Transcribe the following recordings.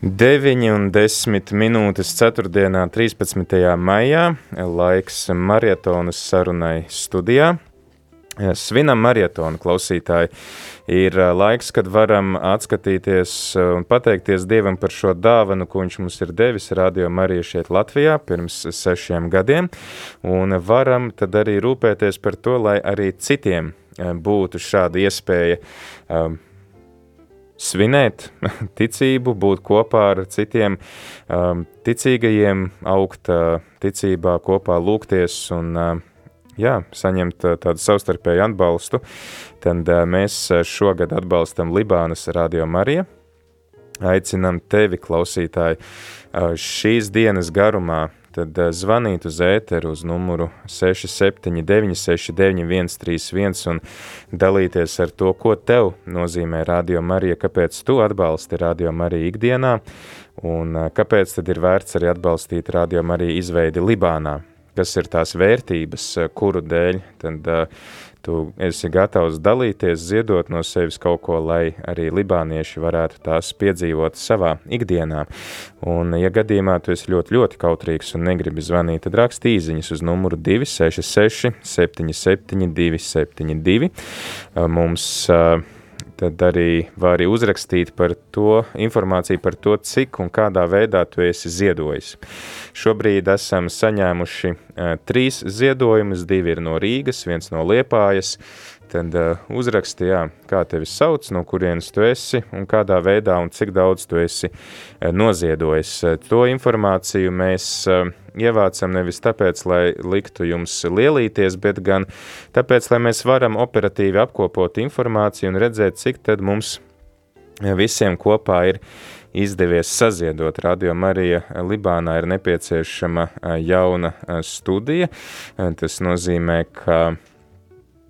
9 un 10 minūtes 4. 13. maijā laiks marietonas sarunai studijā. Svinam marietonu klausītāji. Ir laiks, kad varam atskatīties un pateikties Dievam par šo dāvanu, ko viņš mums ir devis Radio Marija šeit Latvijā pirms sešiem gadiem, un varam tad arī rūpēties par to, lai arī citiem būtu šāda iespēja um, svinēt ticību, būt kopā ar citiem um, ticīgajiem, augt uh, ticībā, kopā lūgties un uh, jā, saņemt uh, tādu savstarpēju atbalstu, tad uh, mēs šogad atbalstam Libānas Radio Marija. Aicinam tevi, klausītāji, uh, šīs dienas garumā tad uh, zvanīt uz ēteru uz numuru 679 691 131 un dalīties ar to, ko tev nozīmē Radio Marija, kāpēc tu atbalsti Radio Mariju ikdienā? Un uh, kāpēc tad ir vērts arī atbalstīt Radio Mariju izveidi Libānā, kas ir tās vērtības, uh, kuru dēļ tad tu esi gatavs dalīties, ziedot no sevis kaut ko, lai arī libānieši varētu tās piedzīvot savā ikdienā. Un, ja gadījumā tu esi ļoti, ļoti kautrīgs un negribi zvanīt, tad raksti īziņas uz numuru 266 77 272. Mums uh, tad arī vari uzrakstīt par to informāciju par to, cik un kādā veidā tu esi ziedojis. Šobrīd esam saņēmuši uh, trīs ziedojumus, divi ir no Rīgas, viens no Liepājas, tad uh, uzraksti, jā, kā tevi sauc, no kurienes tu esi un kādā veidā un cik daudz tu esi uh, noziedojis. Uh, to informāciju mēs uh, ievācam nevis tāpēc, lai liktu jums lielīties, bet gan tāpēc, lai mēs varam operatīvi apkopot informāciju un redzēt, cik tad mums visiem kopā ir izdevies saziedot. Radio Marija Libānā ir nepieciešama jauna studija. Tas nozīmē, ka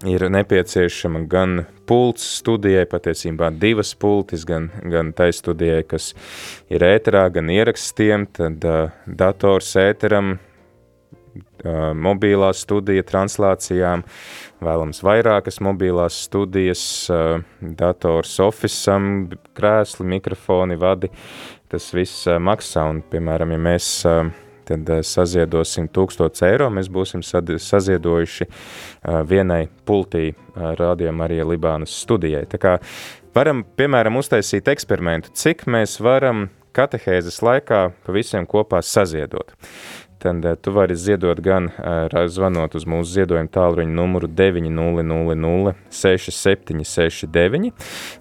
ir nepieciešama gan pults studijai, patiesībā divas pultis, gan, gan tai studijai, kas ir ēterā, gan ierakstiem, tad uh, dators ēteram, uh, mobilā studija translācijām, vēlams vairākas mobilās studijas, uh, dators ofisam, krēsli, mikrofoni, vadi, tas viss uh, maksā, un, piemēram, ja mēs uh, tad eh, saziedosim 1000 eiro, mēs būsim saziedojuši eh, vienai pultī eh, rādījuma arī Libānas studijai. Tā kā varam, piemēram, uztaisīt eksperimentu, cik mēs varam katehēzes laikā visiem kopā saziedot tad tu vari ziedot gan uh, zvanot uz mūsu ziedojumu tālruņa numuru 900 6769,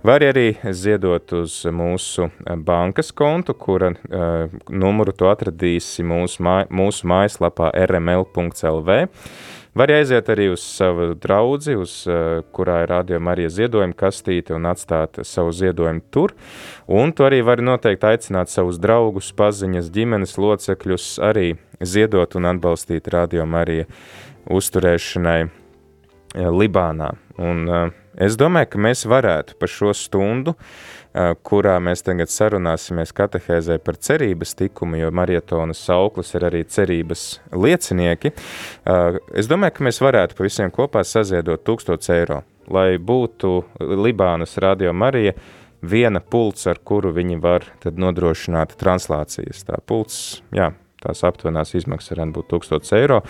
var arī ziedot uz mūsu bankas kontu, kura uh, numuru tu atradīsi mūsu, māj mūsu mājaslapā rml.lv. Var aiziet arī uz savu draudzi, uz uh, kurā ir radio Marija ziedojuma kastīte un atstāt savu ziedojumu tur. Un tu arī vari noteikti aicināt savus draugus, paziņas, ģimenes locekļus arī ziedot un atbalstīt Radio Marija uzturēšanai eh, Libānā. Un uh, es domāju, ka mēs varētu pa šo stundu, kurā mēs tagad sarunāsimies katehēzē par cerības tikumu, jo marietonas sauklis ir arī cerības liecinieki, es domāju, ka mēs varētu pa visiem kopā saziedot 1000 eiro, lai būtu Libānas Radio Marija viena pults, ar kuru viņi var tad nodrošināt translācijas. Tā pults, jā, tās aptuvenās izmaksas varētu būt 1000 eiro,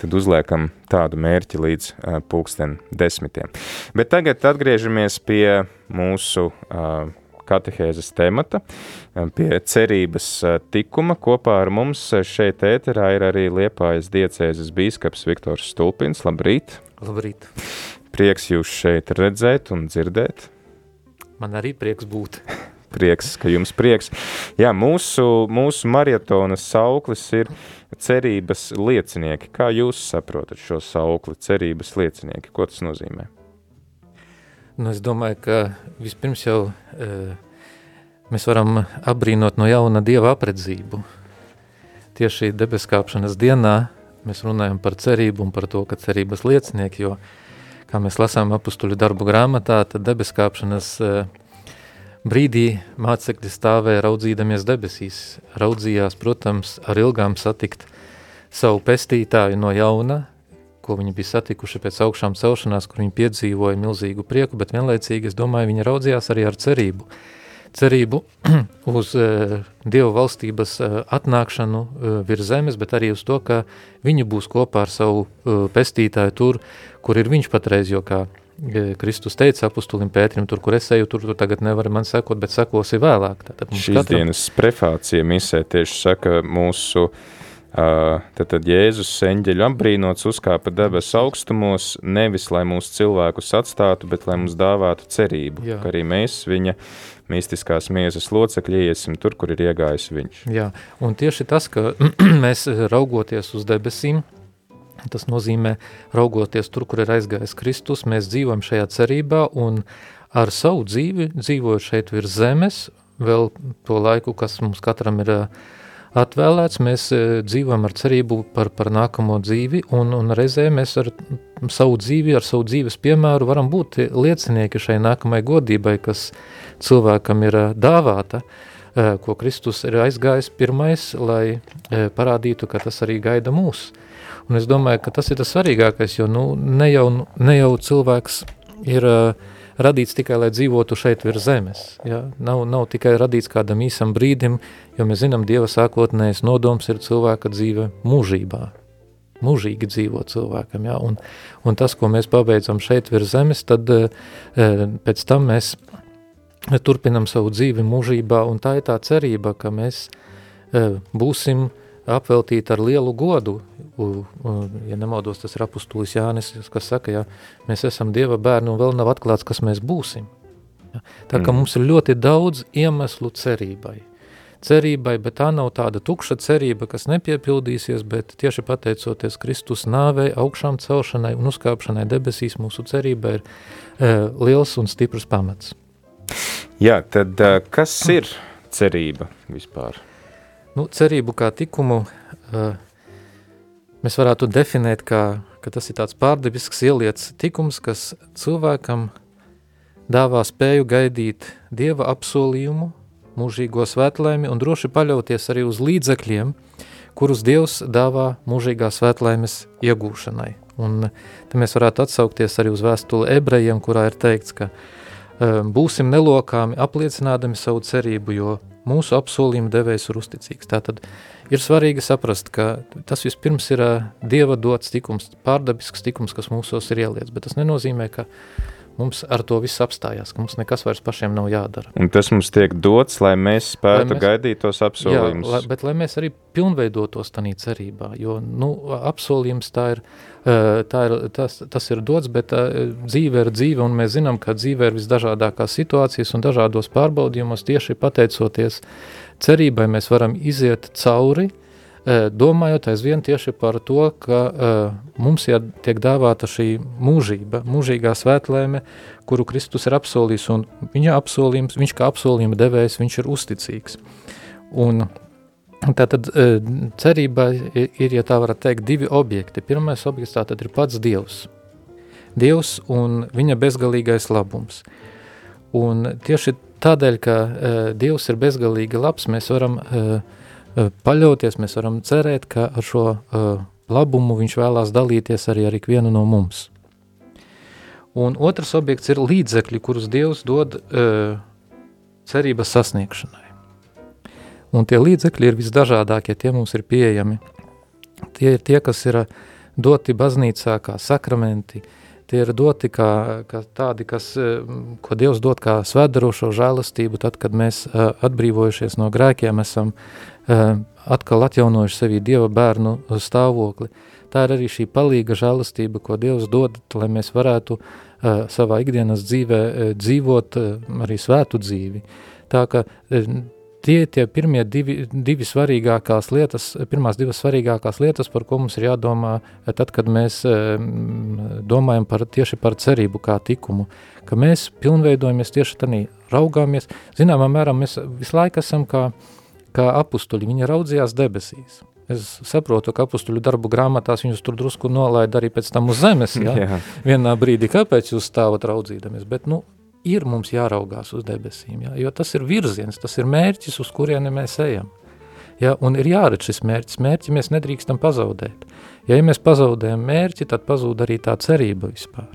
tad uzliekam tādu mērķi līdz uh, pulksten desmitiem. Bet tagad atgriežamies pie mūsu uh, katehēzes temata, pie cerības tikuma. Kopā ar mums šeit ēterā ir arī Liepājas diecēzes bīskaps Viktors Stulpins. Labrīt! Labrīt! Prieks jūs šeit redzēt un dzirdēt. Man arī prieks būt. prieks, ka jums prieks. Jā, mūsu, mūsu maratona sauklis ir cerības liecinieki. Kā jūs saprotat šo saukli, cerības liecinieki? Ko tas nozīmē? Nu, es domāju, ka vispirms jau e, mēs varam apbrīnot no jauna Dieva apredzību. Tieši debeskāpšanas dienā mēs runājam par cerību un par to, ka cerības liecinieki, jo, kā mēs lasām apustuļu darbu grāmatā, tad debeskāpšanas e, Brīdī mācekļi stāvēja raudzīdamies debesīs, raudzījās, protams, ar ilgām satikt savu pestītāju no jauna, ko viņi bija satikuši pēc augšām celšanās, kur viņi piedzīvoja milzīgu prieku, bet vienlaicīgi, es domāju, viņi raudzījās arī ar cerību. cerību uz uh, Dieva valstības uh, atnākšanu uh, virs zemes, bet arī uz to, ka viņi būs kopā ar savu uh, pestītāju tur, kur ir viņš patreiz, jo kā Kristus teica apustulim Pētrim, tur, kur es eju, tur, tur tagad nevar man sekot, bet sekosi vēlāk. Tātad Šīs katram... dienas prefācija misē tieši saka mūsu uh, Tad, Jēzus eņģeļu apbrīnots uzkāpa debesu augstumos, nevis lai mūsu cilvēkus atstātu, bet lai mums dāvātu cerību, Jā. ka arī mēs viņa mistiskās miesas locekļi iesim tur, kur ir iegājis viņš. Jā, un tieši tas, ka mēs raugoties uz debesīm, tas nozīmē raugoties tur, kur ir aizgājis Kristus, mēs dzīvojam šajā cerībā un ar savu dzīvi, dzīvojot šeit virs zemes, vēl to laiku, kas mums katram ir uh, atvēlēts, mēs e, dzīvojam ar cerību par, par nākamo dzīvi, un, un reizē mēs ar savu dzīvi, ar savu dzīves piemēru varam būt liecinieki šai nākamai godībai, kas cilvēkam ir e, dāvāta, e, ko Kristus ir aizgājis pirmais, lai parādītu, ka tas arī gaida mūs. Un es domāju, ka tas ir tas svarīgākais, jo nu, ne, jau, ne jau cilvēks ir uh, radīts tikai, lai dzīvotu šeit virs zemes. Ja? Nav, nav tikai radīts kādam īsam brīdim, jo mēs zinām, Dieva sākotnējais nodoms ir cilvēka dzīve mūžībā. Mūžīgi dzīvo cilvēkam, ja? un, un tas, ko mēs pabeidzam šeit virs zemes, tad e, pēc tam mēs turpinam savu dzīvi mūžībā, un tā ir tā cerība, ka mēs e, būsim apveltīti ar lielu godu, ja nemaldos, tas ir apustulis Jānis, kas saka, ja mēs esam Dieva bērni un vēl nav atklāts, kas mēs būsim. Ja? Tā kā mm. mums ir ļoti daudz iemeslu cerībai. Cerībai, bet tā nav tāda tukša cerība, kas nepiepildīsies, bet tieši pateicoties Kristus nāvei, augšām celšanai un uzkāpšanai debesīs, mūsu cerība ir e, liels un stiprs pamats. Jā, tad e, kas ir cerība vispār? Nu, cerību kā tikumu uh, mēs varētu definēt, kā, ka tas ir tāds pārdebisks ieliets tikums, kas cilvēkam dāvā spēju gaidīt Dieva apsolījumu, mūžīgo svētlēmi un droši paļauties arī uz līdzekļiem, kurus Dievs dāvā mūžīgā svētlēmes iegūšanai. Un te mēs varētu atsaukties arī uz vēstuli ebrejiem, kurā ir teikts, ka um, būsim nelokāmi apliecinādami savu cerību, jo mūsu apsolījuma devējs ir uzticīgs. Tātad ir svarīgi saprast, ka tas vispirms ir Dieva dots tikums, pārdabisks tikums, kas mūsos ir ieliets, bet tas nenozīmē, ka mums ar to viss apstājās, ka mums nekas vairs pašiem nav jādara. Un tas mums tiek dots, lai mēs spētu lai mēs, gaidīt tos apsolījumus. Jā, lai, bet lai mēs arī pilnveidotos tanī cerībā, jo nu, apsolījums tā ir, tā ir, tas, tas ir dots, bet dzīve ir dzīve, un mēs zinām, ka dzīve ir visdažādākās situācijas un dažādos pārbaudījumos tieši pateicoties cerībai mēs varam iziet cauri, domājot aizvien tieši par to, ka mums tiek dāvāta šī mūžība, mūžīgā svētlēme, kuru Kristus ir apsolījis, un viņa apsolījums, viņš kā apsolījuma devējs, viņš ir uzticīgs. Un tātad cerība ir, ja tā varat teikt, divi objekti. Pirmais objekts tātad ir pats Dievs. Dievs un viņa bezgalīgais labums. Un tieši Tādēļ, ka Dievs ir bezgalīgi labs, mēs varam uh, paļauties, mēs varam cerēt, ka ar šo uh, labumu viņš vēlās dalīties arī ar ikvienu no mums. Un otrs objekts ir līdzekļi, kurus Dievs dod uh, cerības sasniegšanai. Un tie līdzekļi ir visdažādākie, tie mums ir pieejami. Tie ir tie, kas ir doti baznīcā kā sakramenti, uh, tie ir doti kā, kā tādi, kas, eh, ko Dievs dod kā svētdarošo žēlastību, tad, kad mēs uh, atbrīvojušies no grēkiem, esam uh, atkal atjaunojuši sevi Dieva bērnu stāvokli. Tā ir arī šī palīga žēlastība, ko Dievs dod, lai mēs varētu savā ikdienas dzīvē dzīvot arī svētu dzīvi. Tā ka tie tie pirmie divi, divi svarīgākās lietas, pirmās divas svarīgākās lietas, par ko mums ir jādomā, tad, kad mēs domājam par, tieši par cerību kā tikumu, ka mēs pilnveidojamies tieši tādā, raugāmies, zināmā mērā mēs visu laiku esam kā, kā apustuļi, viņi raudzījās debesīs. Es saprotu, ka apustuļu darbu grāmatās viņus tur drusku nolaida arī pēc tam uz zemes, ja? Jā. vienā brīdī, kāpēc jūs stāvat raudzīdamies, bet, nu, ir mums jāraugās uz debesīm, ja? jo tas ir virziens, tas ir mērķis, uz kurieni mēs ejam. Ja? Un ir jāredz šis mērķis, mērķi mēs nedrīkstam pazaudēt. Ja, ja mēs pazaudējam mērķi, tad pazūd arī tā cerība vispār.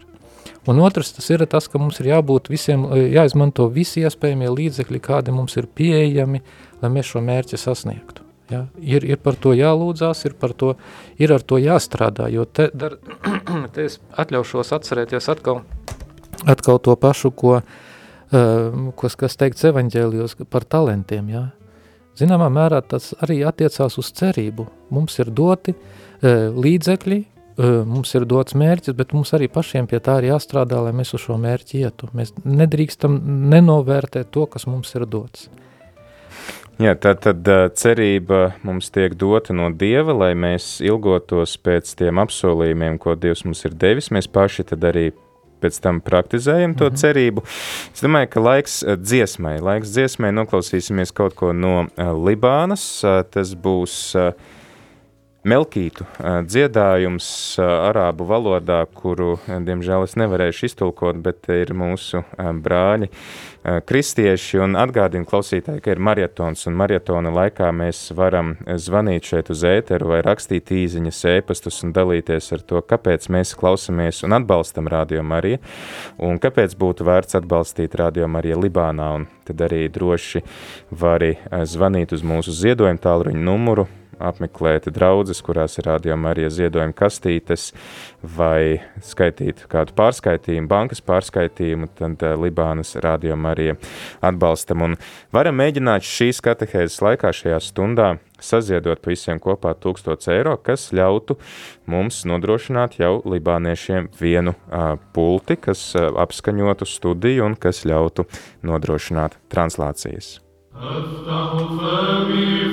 Un otrs, tas ir tas, ka mums ir jābūt visiem, jāizmanto visi iespējamie līdzekļi, kādi mums ir pieejami, lai mēs šo mērķi sasniegtu. Ja? Ir, ir par to jālūdzās, ir, par to, ir ar to jāstrādā, jo te, dar, te es atļaušos atcerēties atkal, atkal to pašu, ko, uh, kas, kas teikts evaņģēlijos par talentiem. Ja? Zināmā mērā tas arī attiecās uz cerību. Mums ir doti uh, līdzekļi, mums ir dots mērķis, bet mums arī pašiem pie tā ir jāstrādā, lai mēs uz šo mērķi ietu. Mēs nedrīkstam nenovērtēt to, kas mums ir dots. Jā, tā tad cerība mums tiek dota no Dieva, lai mēs ilgotos pēc tiem apsolījumiem, ko Dievs mums ir devis. Mēs paši tad arī pēc tam praktizējam to -hmm. cerību. Es domāju, ka laiks dziesmai, laiks dziesmai noklausīsimies kaut ko no Libānas. Tas būs uh, Melkītu dziedājums arābu valodā, kuru, diemžēl, es nevarēšu iztulkot, bet ir mūsu brāļi kristieši, un atgādinu klausītāji, ka ir marietons, un marietona laikā mēs varam zvanīt šeit uz ēteru vai rakstīt īziņas ēpastus un dalīties ar to, kāpēc mēs klausamies un atbalstam Radio Mariju, un kāpēc būtu vērts atbalstīt Radio Mariju Libānā, un tad arī droši vari zvanīt uz mūsu ziedojumu tālruņu numuru apmeklēt draudzes, kurās ir rādījuma arī ziedojuma kastītes, vai skaitīt kādu pārskaitījumu, bankas pārskaitījumu, tad uh, Libānas rādījuma arī atbalstam. Un varam mēģināt šīs katehēzes laikā šajā stundā saziedot pa visiem kopā 1000 eiro, kas ļautu mums nodrošināt jau libāniešiem vienu uh, pulti, kas uh, apskaņotu studiju un kas ļautu nodrošināt translācijas. أفتح فمي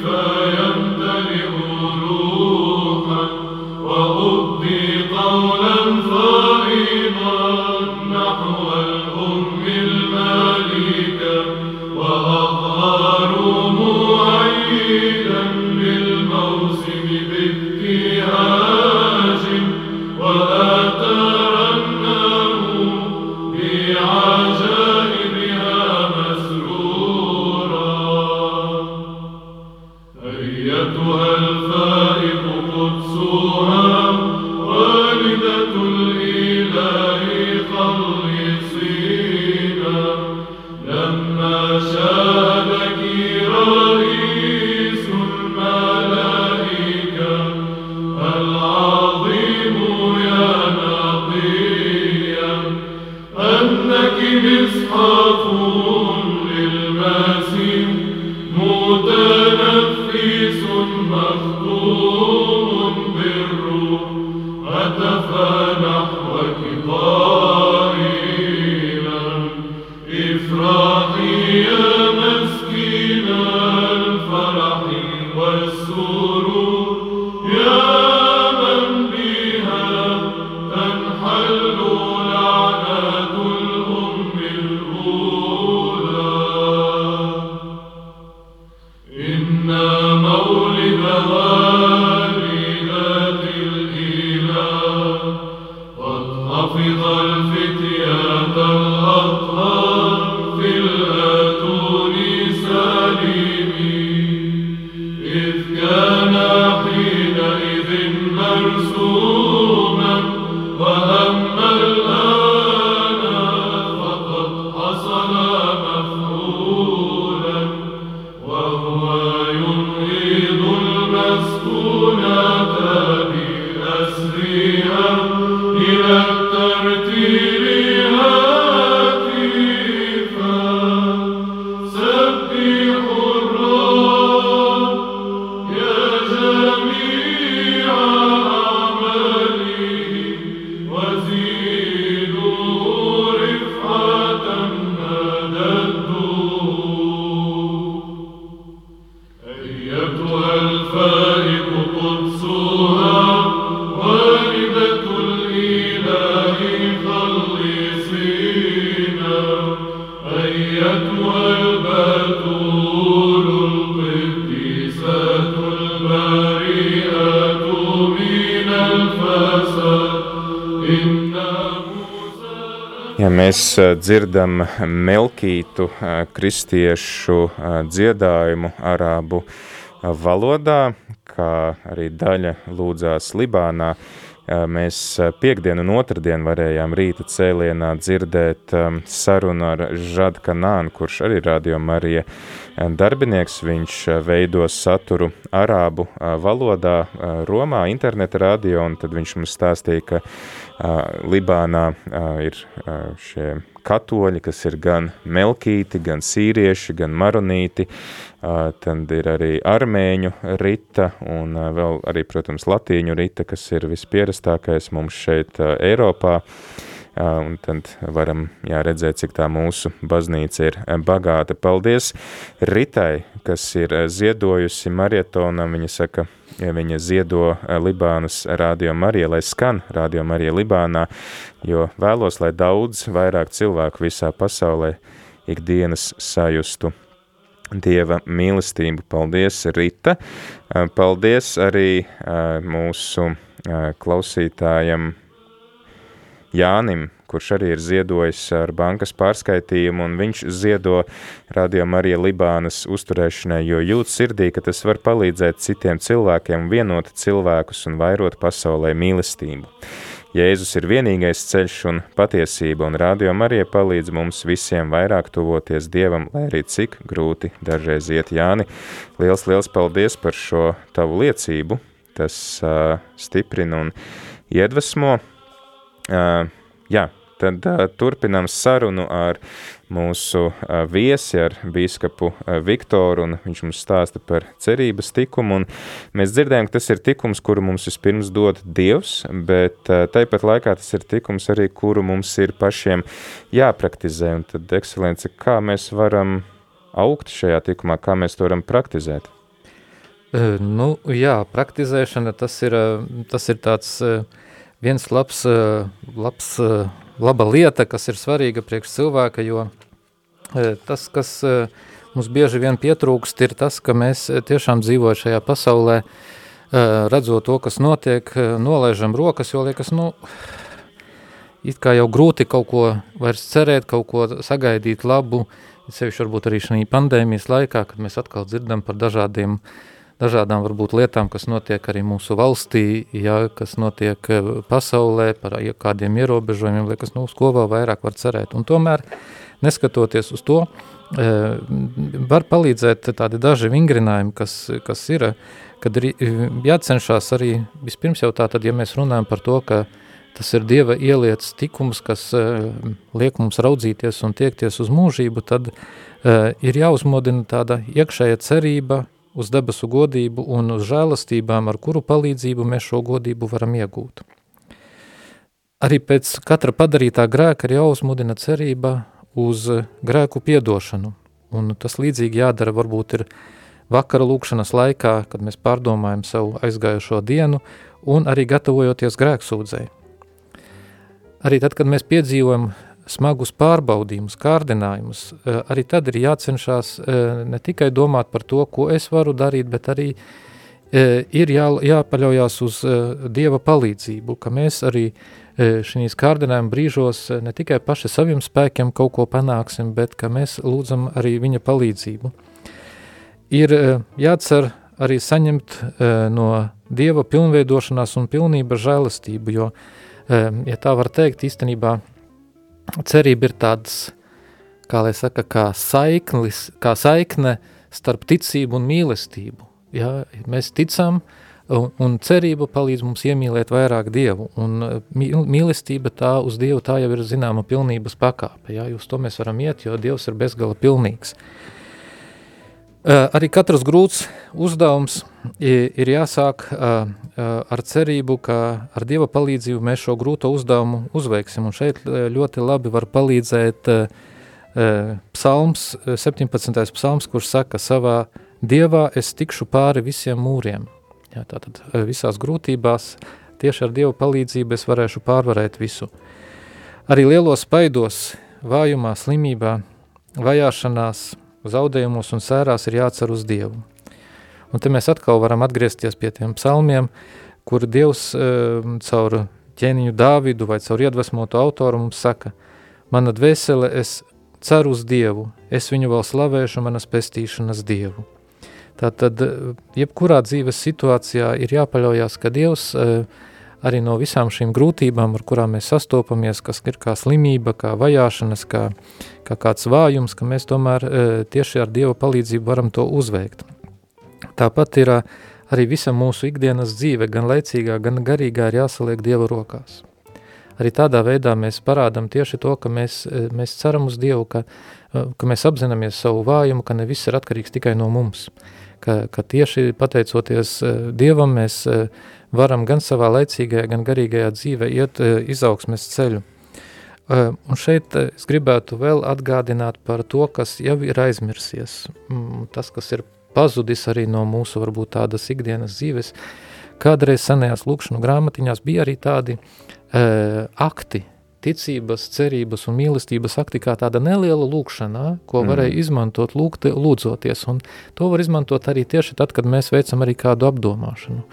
No. Mēs uh, dzirdam melkītu uh, kristiešu uh, dziedājumu arābu valodā, kā arī daļa lūdzās Libānā, Mēs piekdienu un otrdienu varējām rīta cēlienā dzirdēt sarunu ar Žadu Kanānu, kurš arī radio Marija darbinieks. Viņš veido saturu arābu valodā Romā, interneta radio, un tad viņš mums stāstīja, ka Libānā ir šie katoļi, kas ir gan melkīti, gan sīrieši, gan maronīti, tad ir arī armēņu rita un vēl arī, protams, latīņu rita, kas ir vispierastākais mums šeit Eiropā un tad varam jā, redzēt, cik tā mūsu baznīca ir bagāta. Paldies Ritai, kas ir ziedojusi marietonam, viņa saka, ja viņa ziedo Libānas radio Marija, lai skan radio Marija Libānā, jo vēlos, lai daudz vairāk cilvēku visā pasaulē ikdienas sajustu Dieva mīlestību. Paldies, Rita! Paldies arī mūsu klausītājam Jānim, kurš arī ir ziedojis ar bankas pārskaitījumu, un viņš ziedo Radio Marija Libānas uzturēšanai, jo jūt sirdī, ka tas var palīdzēt citiem cilvēkiem, vienot cilvēkus un vairot pasaulē mīlestību. Jēzus ir vienīgais ceļš un patiesība, un Radio Marija palīdz mums visiem vairāk tuvoties Dievam, lai arī cik grūti dažreiz iet Jāni. Liels, liels paldies par šo tavu liecību, tas uh, stiprina un iedvesmo, Uh, jā, tad uh, turpinām sarunu ar mūsu uh, viesi, ar bīskapu uh, Viktoru, un viņš mums stāsta par cerības tikumu, un mēs dzirdējām, ka tas ir tikums, kuru mums vispirms dod Dievs, bet uh, tāpat laikā tas ir tikums arī, kuru mums ir pašiem jāpraktizē, un tad, ekscelence, kā mēs varam augt šajā tikumā, kā mēs to varam praktizēt? Nu, jā, praktizēšana, tas ir, tas ir tāds viens labs, labs, laba lieta, kas ir svarīga priekš cilvēka, jo eh, tas, kas mums bieži vien pietrūkst, ir tas, ka mēs tiešām dzīvojam šajā pasaulē, redzot to, kas notiek, nolaižam rokas, jo liekas, nu, it kā jau grūti kaut ko vairs cerēt, kaut ko sagaidīt labu, sevišķi varbūt arī šī pandēmijas laikā, kad mēs atkal dzirdam par dažādiem uh, dažādām varbūt lietām, kas notiek arī mūsu valstī, ja, kas notiek eh, pasaulē, par kādiem ierobežojumiem, liekas, nu, uz ko vēl vairāk var cerēt. Un tomēr, neskatoties uz to, eh, var palīdzēt tādi daži vingrinājumi, kas, kas ir, kad ir jācenšās arī, vispirms jau tā, tad, ja mēs runājam par to, ka tas ir Dieva ielietas tikums, kas eh, liek mums raudzīties un tiekties uz mūžību, tad ir jāuzmodina tāda iekšēja cerība, uz debesu godību un uz žēlastībām, ar kuru palīdzību mēs šo godību varam iegūt. Arī pēc katra padarītā grēka ir jāuzmudina cerība uz grēku piedošanu, un tas līdzīgi jādara varbūt ir vakara lūkšanas laikā, kad mēs pārdomājam savu aizgājušo dienu un arī gatavojoties grēksūdzēji. Arī tad, kad mēs piedzīvojam smagus pārbaudījumus, kārdinājumus, eh, arī tad ir jācenšas eh, ne tikai domāt par to, ko es varu darīt, bet arī eh, ir jā, jāpaļaujās uz Dieva palīdzību, ka mēs arī šīs kārdinājuma brīžos ne tikai paši saviem spēkiem kaut ko panāksim, bet ka mēs lūdzam arī viņa palīdzību. Ir jācer arī saņemt no Dieva pilnveidošanās un pilnība žēlastību, jo, ja tā var teikt, īstenībā cerība ir tāds, kā lai saka, kā saiklis, kā saikne starp ticību un mīlestību. Ja, mēs ticam, un, un cerība palīdz mums iemīlēt vairāk Dievu, un mīlestība tā uz Dievu tā jau ir zināma pilnības pakāpe, ja, uz to mēs varam iet, jo Dievs ir bezgala pilnīgs. Arī katrs grūts uzdevums ir jāsāk ar cerību, ka ar Dieva palīdzību mēs šo grūto uzdevumu uzveiksim. Un šeit ļoti labi var palīdzēt psalms, 17. psalms, kurš saka savā Dievā es tikšu pāri visiem mūriem. Jā, tātad visās grūtībās tieši ar Dieva palīdzību es varēšu pārvarēt visu. Arī lielos spaidos, vājumā, slimībā, vajāšanās, zaudējumos un sērās ir jācer uz Dievu. Un te mēs atkal varam atgriezties pie tiem psalmiem, kur Dievs uh, caur ķēniņu Dāvidu vai caur iedvesmotu autoru mums saka, mana dvēsele es ceru uz Dievu, es viņu vēl slavēšu manas pestīšanas Dievu. Tātad, jebkurā dzīves situācijā ir jāpaļaujās, ka Dievs uh, arī no visām šīm grūtībām, ar kurām mēs sastopamies, kas ir kā slimība, kā vajāšanas, kā, kā kāds vājums, ka mēs tomēr tieši ar Dieva palīdzību varam to uzveikt. Tāpat ir arī visa mūsu ikdienas dzīve, gan laicīgā, gan garīgā ir jāsaliek Dieva rokās. Arī tādā veidā mēs parādam tieši to, ka mēs, mēs ceram uz Dievu, ka, ka mēs apzināmies savu vājumu, ka ne viss ir atkarīgs tikai no mums. Ka, ka tieši pateicoties Dievam mēs varam gan savā laicīgajā, gan garīgajā dzīvē iet izaugsmes ceļu. Un šeit es gribētu vēl atgādināt par to, kas jau ir aizmirsies. Mm, tas, kas ir pazudis arī no mūsu varbūt tādas ikdienas dzīves. Kādreiz senajās lūkšanu grāmatiņās bija arī tādi uh, akti, ticības, cerības un mīlestības akti kā tāda neliela lūkšana, ko mm. varēja mm. izmantot lūgt, lūdzoties, un to var izmantot arī tieši tad, kad mēs veicam arī kādu apdomāšanu.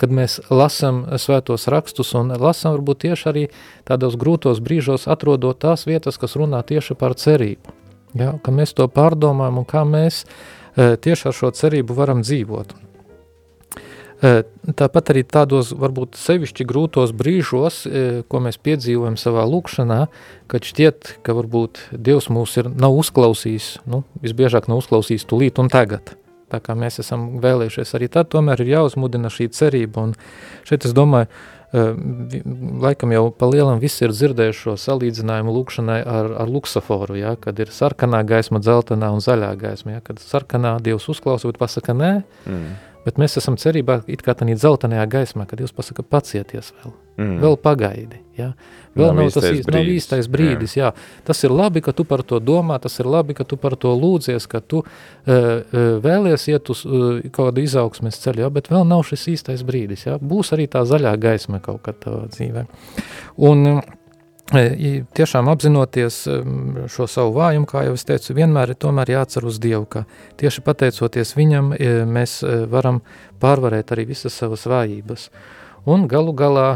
Kad mēs lasam svētos rakstus un lasam varbūt tieši arī tādos grūtos brīžos atrodot tās vietas, kas runā tieši par cerību. Ja, ka mēs to pārdomājam un kā mēs e, tieši ar šo cerību varam dzīvot. Tāpat arī tādos varbūt sevišķi grūtos brīžos, ko mēs piedzīvojam savā lūkšanā, kad šķiet, ka varbūt Dievs mūs ir nav uzklausījis, nu, visbiežāk nav uzklausījis tūlīt un tagad. Tā kā mēs esam vēlējušies arī tad, tomēr ir jāuzmudina šī cerība. Un šeit es domāju, laikam jau pa lielam visi ir dzirdējuši šo salīdzinājumu lūkšanai ar, ar luksaforu, ja, kad ir sarkanā gaisma, dzeltenā un zaļā gaisma. Ja, kad sarkanā Dievs uzklausa, bet pasaka nē, mm Bet mēs esam cerībā, it kā tādā dzeltenajā gaismā, kad Dievs pasaka, pacieties vēl, mm. vēl pagaidi. Ja? Vēl nav, nav tas īstais brīdis. Nav īstais brīdis jā. Jā. Tas ir labi, ka tu par to domā, tas ir labi, ka tu par to lūdzies, ka tu uh, uh, vēlies iet uz uh, kādu izaugsmes ceļu, jā, bet vēl nav šis īstais brīdis. Jā. Būs arī tā zaļā gaisma kaut kad tavā dzīvē. Un, uh, tiešām apzinoties šo savu vājumu, kā jau es teicu, vienmēr ir jācer uz Dievu, ka tieši pateicoties viņam, mēs varam pārvarēt arī visas savas vājības. Un galu galā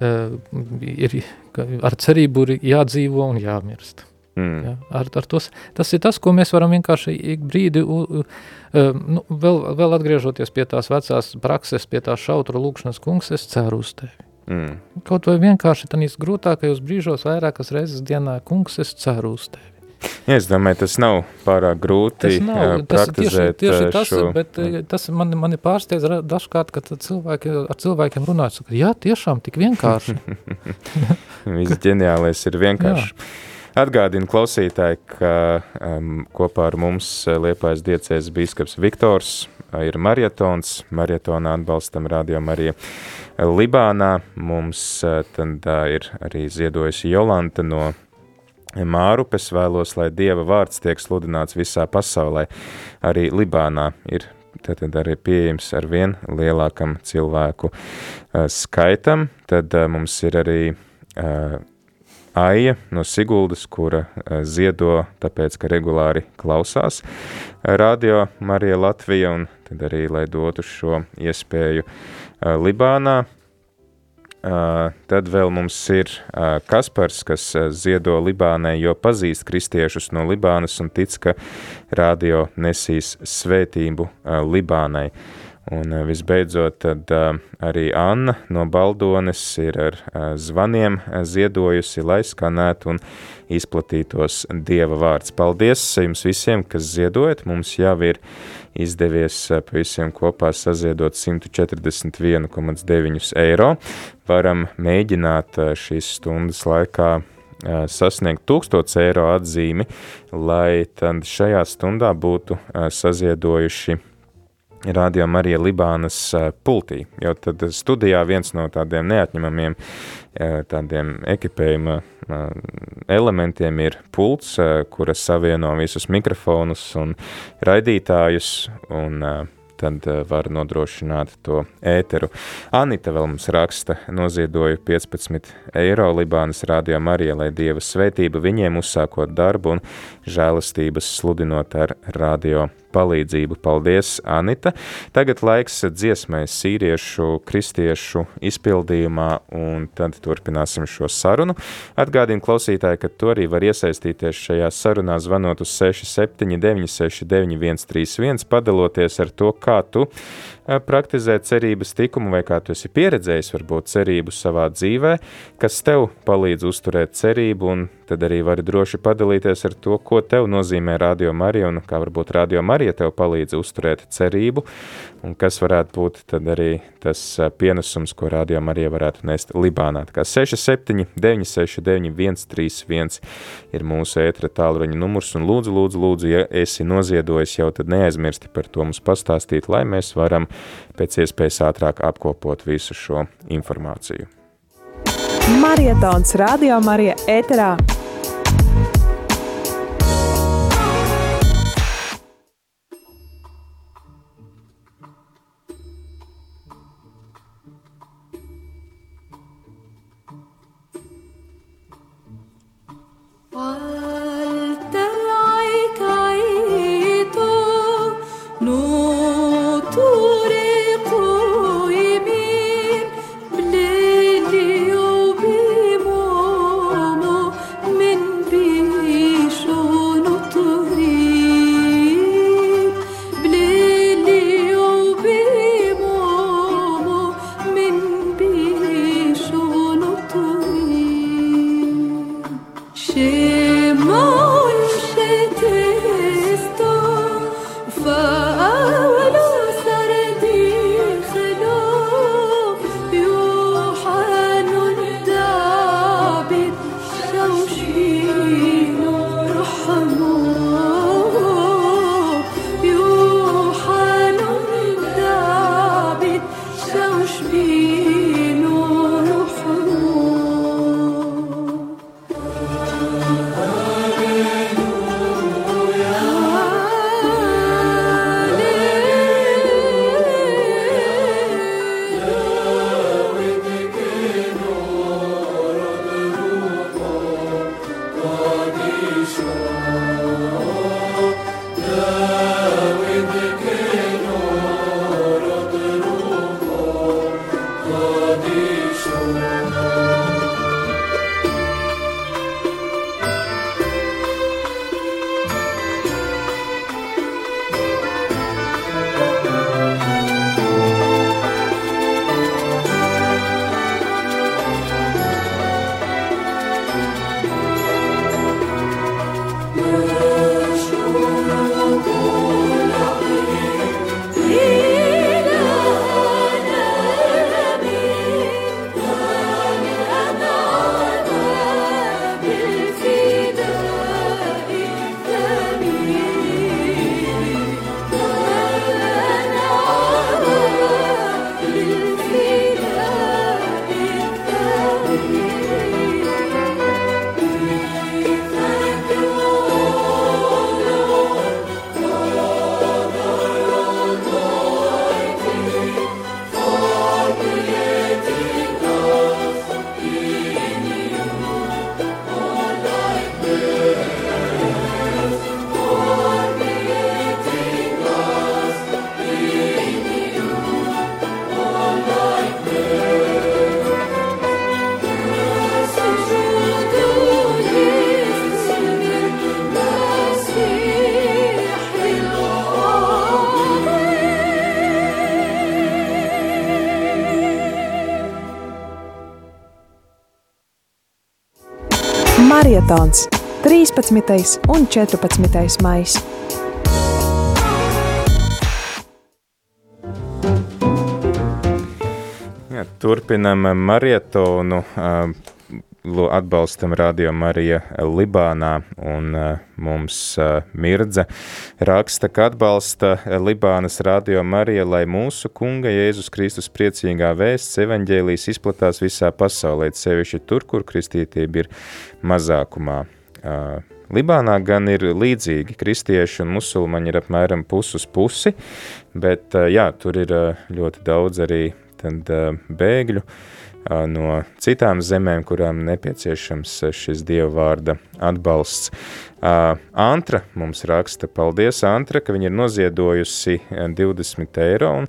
ir ar cerību ir jādzīvo un jāmirst. Mm. Ja, ar, ar tos, tas ir tas, ko mēs varam vienkārši ik brīdi, u, u, nu, vēl, vēl atgriežoties pie tās vecās prakses, pie tās šautra lūkšanas kungs, es ceru uz tevi. Mm. Kaut vai vienkārši tādīs grūtākajos brīžos, vairākas reizes dienā, kungs, es ceru uz tevi. Ja, es domāju, tas nav pārāk grūti tas nav, tas tieši, tieši tas, šo. Bet tas mani, mani pārsteidz dažkārt, ka cilvēki, ar cilvēkiem runājot, saka, jā, tiešām tik vienkārši. Viss ģeniālais ir vienkārši. Atgādinu klausītāji, ka um, kopā ar mums Liepājas diecēs bīskaps Viktors ir marietons. Marietonā atbalstam Radio Marija Libānā. Mums tad ir arī ziedojusi Jolanta no Mārupes. Vēlos, lai Dieva vārds tiek sludināts visā pasaulē. Arī Libānā ir tad arī pieejams ar vien lielākam cilvēku skaitam. Tad mums ir arī Aija no Siguldas, kura ziedo, tāpēc, ka regulāri klausās radio Marija Latvija, un tad arī, lai dotu šo iespēju Libānā. Tad vēl mums ir Kaspars, kas ziedo Libānai, jo pazīst kristiešus no Libānas un tic, ka radio nesīs svētību Libānai. Un eh, visbeidzot, tad uh, arī Anna no Baldones ir ar uh, zvaniem ziedojusi, lai skanētu un izplatītos Dieva vārds. Paldies jums visiem, kas ziedojat. Mums jau ir izdevies pavisam kopā saziedot 141,9 eiro. Varam mēģināt šīs stundas laikā sasniegt 1000 eiro atzīmi, lai tad šajā stundā būtu saziedojuši Radio Marija Libānas pultī, jo tad studijā viens no tādiem neatņemamiem tādiem ekipējuma elementiem ir pults, kura savieno visus mikrofonus un raidītājus, un tad var nodrošināt to ēteru. Anita vēl mums raksta, noziedoju 15 eiro Libānas radio Marija, lai Dieva svētība viņiem uzsākot darbu un žēlastības sludinot ar radio palīdzību. Paldies, Anita! Tagad laiks dziesmai sīriešu, kristiešu izpildījumā, un tad turpināsim šo sarunu. Atgādīju klausītāji, ka tu arī var iesaistīties šajā sarunā zvanot uz 679 691 31, padaloties ar to, kā tu praktizē cerības tikumu, vai kā tu esi pieredzējis varbūt cerību savā dzīvē, kas tev palīdz uzturēt cerību, un tad arī vari droši padalīties ar to, ko tev nozīmē Radio Marija, un kā varbūt Radio Marija tev palīdz uzturēt cerību, un kas varētu būt tad arī tas pienesums, ko Radio Marija varētu nest Libānā. Tā kā 67 969 131 ir mūsu ētra tālruņa numurs, un lūdzu, lūdzu, lūdzu, ja esi noziedojis jau, tad neaizmirsti par to mums pastāstīt, lai mēs varam pēc iespējas ātrāk apkopot visu šo informāciju. Marietons Radio Marija ēterā marietons 13. un 14. maijs. Jā, turpinam marietonu. Atbalstam Radio Marija Libānā, un mums mirdze raksta, ka atbalsta Libānas Radio Marija, lai mūsu kunga Jēzus Kristus priecīgā vēsts evaņģēlijas izplatās visā pasaulē, sevišķi tur, kur kristītība ir mazākumā. Libānā gan ir līdzīgi, kristieši un musulmaņi ir apmēram pus uz pusi, bet jā, tur ir ļoti daudz arī tad, bēgļu no citām zemēm, kurām nepieciešams šis Dieva vārda atbalsts. Antra mums raksta, paldies Antra, ka viņa ir noziedojusi 20 eiro un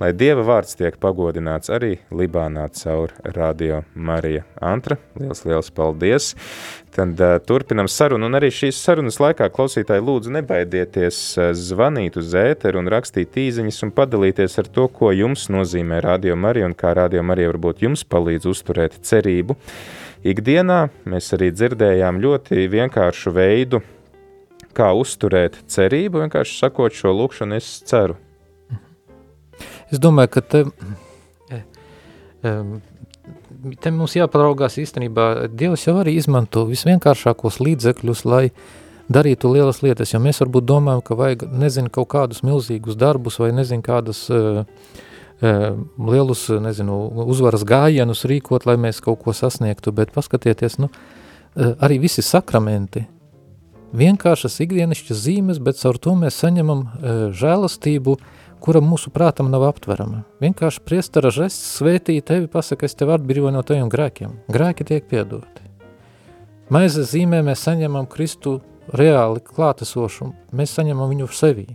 lai Dieva vārds tiek pagodināts arī Libānā caur Radio Marija. Antra, liels, liels paldies! Tad uh, turpinam sarunu, un arī šīs sarunas laikā klausītāji lūdzu nebaidieties zvanīt uz ēteru un rakstīt īziņas un padalīties ar to, ko jums nozīmē Radio Marija un kā Radio Marija varbūt jums palīdz uzturēt cerību. Ikdienā mēs arī dzirdējām ļoti vienkāršu veidu, kā uzturēt cerību, vienkārši sakot šo lūkšanu, es ceru. Es domāju, ka te, te mums jāparaugās īstenībā, Dievs jau arī izmanto visvienkāršākos līdzekļus, lai darītu lielas lietas, jo mēs varbūt domājam, ka vajag, nezinu, kaut kādus milzīgus darbus vai nezinu, kādas uh, lielus, nezinu, uzvaras gājienus rīkot, lai mēs kaut ko sasniegtu, bet paskatieties, nu, arī visi sakramenti, vienkāršas ikdienišķas zīmes, bet caur to mēs saņemam žēlastību, kura mūsu prātam nav aptverama. Vienkārši priestara žests svētī tevi pasaka, es tev atbrīvoju no taviem grēkiem. Grēki tiek piedoti. Maizes zīmē mēs saņemam Kristu reāli klātesošu, mēs saņemam viņu sevī.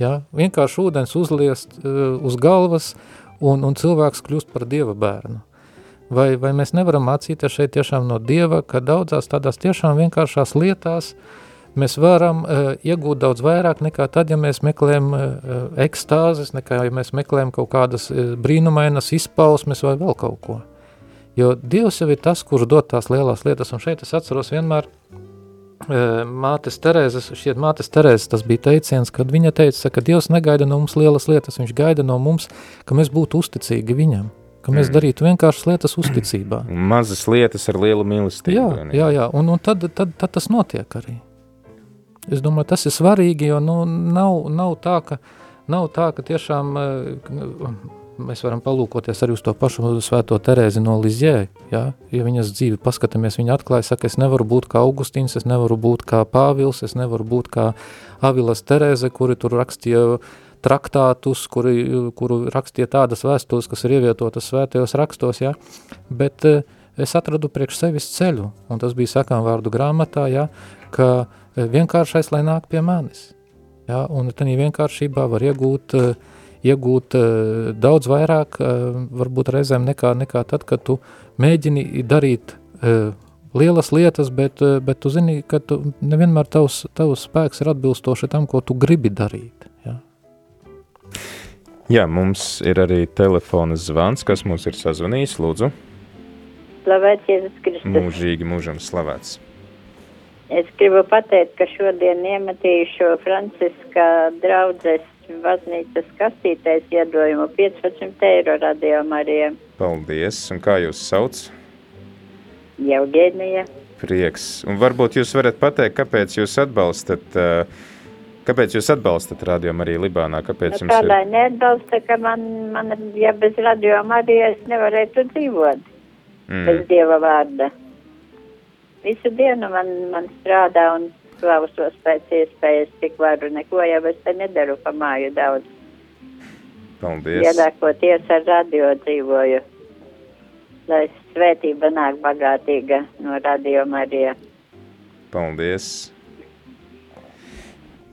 Ja? Vienkārši ūdens uzliest uh, uz galvas un, un cilvēks kļūst par dieva bērnu. Vai, vai mēs nevaram mācīties šeit tiešām no dieva, ka daudzās tādās tiešām vienkāršās lietās mēs varam uh, iegūt daudz vairāk nekā tad, ja mēs meklējam uh, ekstāzes, nekā ja mēs meklējam kaut kādas uh, brīnumainas izpausmes vai vēl kaut ko. Jo Dievs jau ir tas, kurš dod tās lielās lietas, un šeit es atceros vienmēr mātes Terēzes, šķiet mātes Terēzes tas bija teiciens, kad viņa teica, ka Dievs negaida no mums lielas lietas, viņš gaida no mums, ka mēs būtu uzticīgi viņam, ka mēs mm. darītu vienkāršas lietas uzticībā. Mazas lietas ar lielu mīlestību. Jā, jā, jā, un, un tad, tad, tad tas notiek arī. Es domāju, tas ir svarīgi, jo nu, nav, nav, tā, ka, nav tā, ka tiešām mēs varam palūkoties arī uz to pašu svēto Terēzi no Lizjē, ja? ja viņas dzīvi paskatāmies, viņa atklāja, saka, es nevaru būt kā Augustīns, es nevaru būt kā Pāvils, es nevaru būt kā Avilas Terēze, kuri tur rakstīja traktātus, kuri, kuru rakstīja tādas vēstules, kas ir ievietotas svētajos rakstos, ja? bet eh, es atradu priekš sevis ceļu, un tas bija sakām vārdu grāmatā, ja? ka eh, vienkāršais, lai nāk pie manis. Ja? Un tad vienkāršībā var iegūt uh, iegūt uh, daudz vairāk, uh, varbūt reizēm nekā, nekā tad, kad tu mēģini darīt uh, lielas lietas, bet, uh, bet tu zini, ka tu nevienmēr tavs, tavs spēks ir atbilstoši tam, ko tu gribi darīt. Ja? Jā, mums ir arī telefona zvans, kas mums ir sazvanījis, lūdzu. Slavēts Jēzus Kristus. Mūžīgi mūžam slavēts. Es gribu pateikt, ka šodien iemetīju šo Franciska draudzes baznīcas kastītēs iedojumu 15 eiro radio Marijam. Paldies, un kā jūs sauc? Eugenija. Prieks. Un varbūt jūs varat pateikt, kāpēc jūs atbalstat, kāpēc jūs atbalstat radio Mariju Libānā? Kāpēc jums Tādai ir? neatbalsta, ka man, man, ja bez radio Marija es nevarētu dzīvot. Mm. Bez Dieva vārda. Visu dienu man, man strādā un klausos pēc iespējas, cik varu. Neko jau es te nedaru pa māju daudz. Paldies. Iedākoties ar radio dzīvoju, lai svētība nāk bagātīga no radio Marija. Paldies.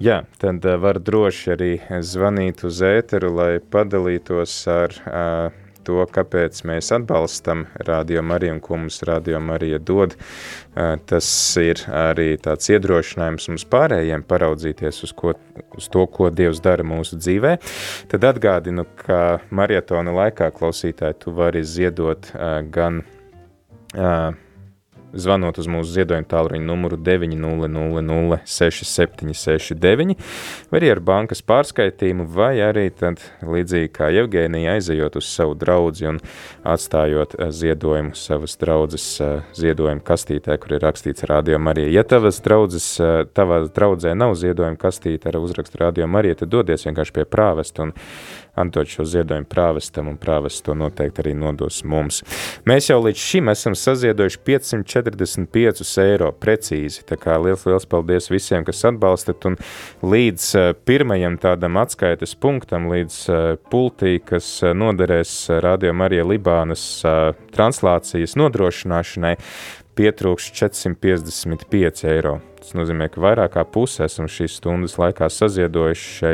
Jā, tad uh, var droši arī zvanīt uz ēteru, lai padalītos ar uh, to, kāpēc mēs atbalstam Radio Mariju un ko mums Radio Marija dod. Tas ir arī tāds iedrošinājums mums pārējiem paraudzīties uz, ko, uz to, ko Dievs dara mūsu dzīvē. Tad atgādinu, ka marietona laikā klausītāji tu vari ziedot gan zvanot uz mūsu ziedojuma tālruņa numuru 900-6769, vai arī ar bankas pārskaitījumu, vai arī tad līdzīgi kā Evgēnija aizejot uz savu draudzi un atstājot eh, ziedojumu savas draudzes eh, ziedojuma kastītē, kur ir rakstīts Radio Marija. Ja tavas draudzes, eh, tavā draudzē nav ziedojuma kastīte ar uzrakstu Radio Marija, tad dodies vienkārši pie prāvesta un atdot šo ziedojumu prāvestam, un prāvests to noteikti arī nodos mums. Mēs jau līdz šim esam saziedojuši 545 eiro precīzi, tā kā liels, liels paldies visiem, kas atbalstat, un līdz uh, pirmajam tādam atskaites punktam, līdz uh, pultī, kas uh, noderēs Radio Marija Libānas translācijas nodrošināšanai, pietrūks 455 eiro. Tas nozīmē, ka vairāk kā puse esam šīs stundas laikā saziedojuši šai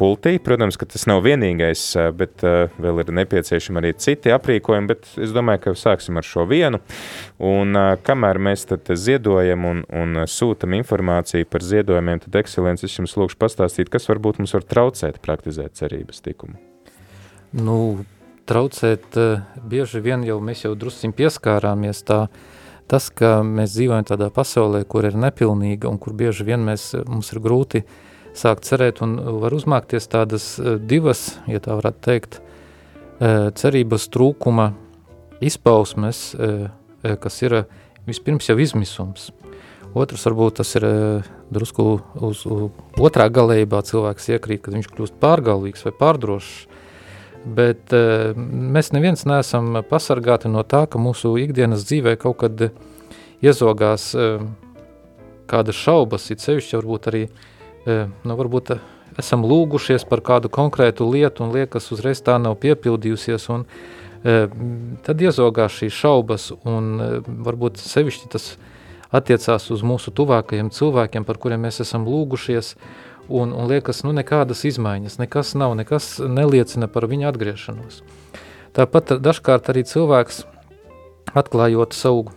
pultī. Protams, ka tas nav vienīgais, bet vēl ir nepieciešami arī citi aprīkojumi, bet es domāju, ka sāksim ar šo vienu. Un kamēr mēs tad ziedojam un, un sūtam informāciju par ziedojumiem, tad ekscelents es jums lūkšu pastāstīt, kas varbūt mums var traucēt praktizēt cerības tikumu. Nu, traucēt bieži vien jau mēs jau drusciņ pieskārāmies tā, tas, ka mēs dzīvojam tādā pasaulē, kur ir nepilnīga un kur bieži vien mēs, mums ir grūti uh, sākt cerēt un var uzmākties tādas eh, divas, ja tā varētu teikt, eh, cerības trūkuma izpausmes, eh, kas ir vispirms jau izmisums. Otrs varbūt tas ir drusku uz, uz otrā galējībā cilvēks iekrīt, kad viņš kļūst pārgalvīgs vai pārdrošs. Bet mēs neviens neesam pasargāti no tā, ka mūsu ikdienas dzīvē kaut kad iezogās kādas šaubas, it sevišķi varbūt arī uh, nu, varbūt esam lūgušies par kādu konkrētu lietu un liekas uzreiz tā nav piepildījusies un tad iezogās šīs šaubas un varbūt sevišķi tas attiecās uz mūsu tuvākajiem cilvēkiem, par kuriem mēs esam lūgušies un, un liekas, nu nekādas izmaiņas, nekas nav, nekas neliecina par viņu atgriešanos. Tāpat dažkārt arī cilvēks atklājot savu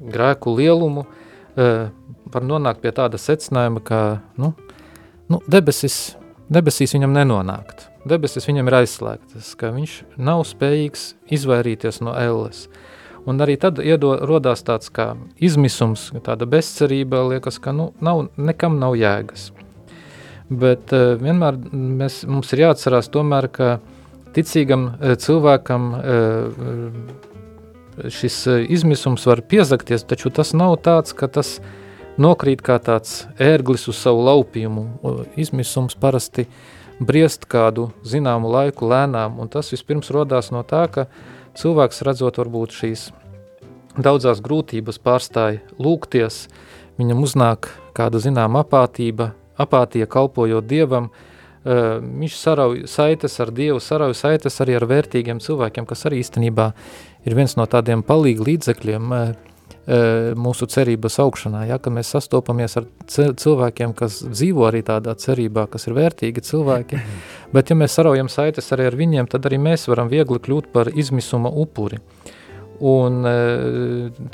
grēku lielumu, var nonākt pie tāda secinājuma, ka nu, nu, debesis, debesīs viņam nenonākt. Debesis viņam ir aizslēgtas, ka viņš nav spējīgs izvairīties no elles. Un arī tad iedo, rodās tāds kā izmisums, tāda bezcerība, liekas, ka nu, nav, nekam nav jēgas. Bet uh, vienmēr mēs, mums ir jāatcerās tomēr, ka ticīgam uh, cilvēkam uh, šis izmisums var piezakties, taču tas nav tāds, ka tas nokrīt kā tāds ērglis uz savu laupījumu. Izmisums parasti briest kādu zināmu laiku lēnām, un tas vispirms rodās no tā, ka cilvēks redzot varbūt šīs daudzās grūtības pārstāja lūgties, viņam uznāk kāda zināma apātība, apātija kalpojot Dievam, viņš sarauj saites ar Dievu, sarauj saites arī ar vērtīgiem cilvēkiem, kas arī īstenībā ir viens no tādiem palīgi līdzekļiem, mūsu cerības augšanā, ja, kad mēs sastopamies ar cilvēkiem, kas dzīvo arī tādā cerībā, kas ir vērtīgi cilvēki, bet ja mēs saraujam saites arī ar viņiem, tad arī mēs varam viegli kļūt par izmisuma upuri. Un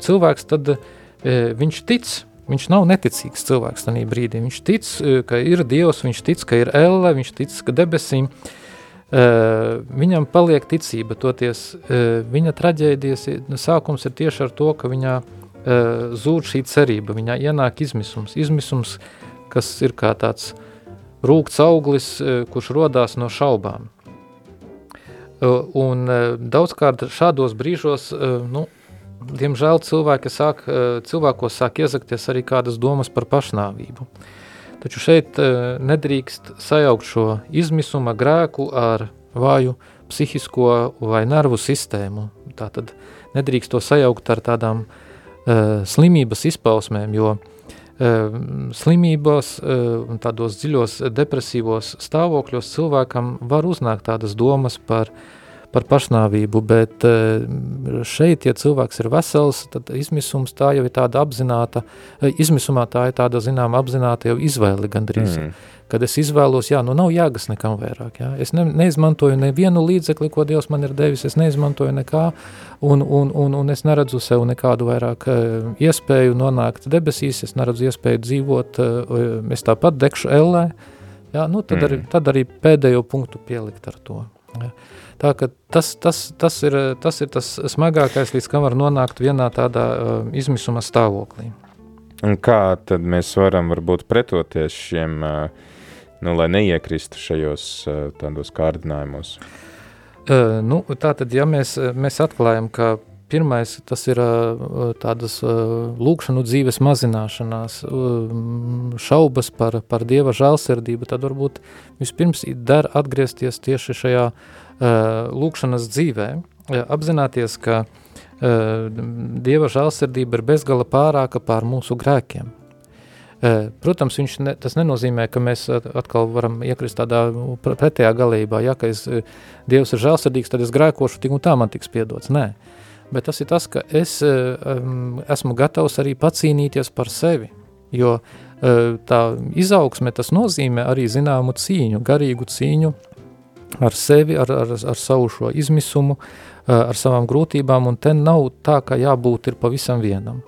cilvēks tad, viņš tic, viņš nav neticīgs cilvēks tajā brīdī, viņš tic, ka ir Dievs, viņš tic, ka ir elle, viņš tic, ka debesīm, Uh, viņam paliek ticība, toties uh, viņa traģēdijas sākums ir tieši ar to, ka viņā uh, zūd šī cerība, viņā ienāk izmisums. Izmisums, kas ir kā tāds rūkts auglis, uh, kurš rodās no šaubām. Uh, un uh, daudzkārt šādos brīžos, uh, nu, diemžēl cilvēki sāk, uh, cilvēkos sāk iezakties arī kādas domas par pašnāvību. Taču šeit uh, nedrīkst sajaukt šo izmisuma grēku ar vāju psihisko vai nervu sistēmu. Tātad nedrīkst to sajaukt ar tādām uh, uh, slimības izpausmēm, jo uh, slimībās uh, un tādos dziļos depresīvos stāvokļos cilvēkam var uznākt tādas domas par par pašnāvību, bet šeit, ja cilvēks ir vesels, tad izmisums tā jau ir tāda apzināta, izmisumā tā ir tāda, zinām, apzināta jau izvēle gandrīz. Mm kad es izvēlos, jā, nu nav jēgas nekam vairāk, jā. Es ne, neizmantoju nevienu līdzekli, ko Dievs man ir devis, es neizmantoju nekā, un, un, un, un es neredzu sev nekādu vairāk uh, iespēju nonākt debesīs, es neredzu iespēju dzīvot, es tāpat dekšu ellē, jā, nu tad, mm. arī, tad arī pēdējo punktu pielikt ar to. Jā. Tā tas, tas, tas, ir, tas ir tas smagākais, līdz kam var nonākt vienā tādā uh, izmisuma stāvoklī. Un kā tad mēs varam varbūt pretoties šiem uh, nu, lai neiekristu šajos tādos kārdinājumos? Uh, nu, tā tad, ja mēs, mēs atklājam, ka pirmais tas ir tādas lūkšanu dzīves mazināšanās, šaubas par, par Dieva žālsirdību, tad varbūt vispirms der atgriezties tieši šajā lūkšanas dzīvē, apzināties, ka Dieva žālsirdība ir bezgala pārāka pār mūsu grēkiem. Protams, ne, tas nenozīmē, ka mēs atkal varam iekrist tādā pretējā galībā, ja, ka es, Dievs ir žēlsirdīgs, tad es grēkošu, tik un tā man tiks piedots. Nē, bet tas ir tas, ka es um, esmu gatavs arī pacīnīties par sevi. jo tā izaugsme tas nozīmē arī zināmu cīņu, garīgu cīņu ar sevi, ar, ar, ar savu šo izmisumu, ar savām grūtībām, un te nav tā, ka jābūt ir pavisam vienam.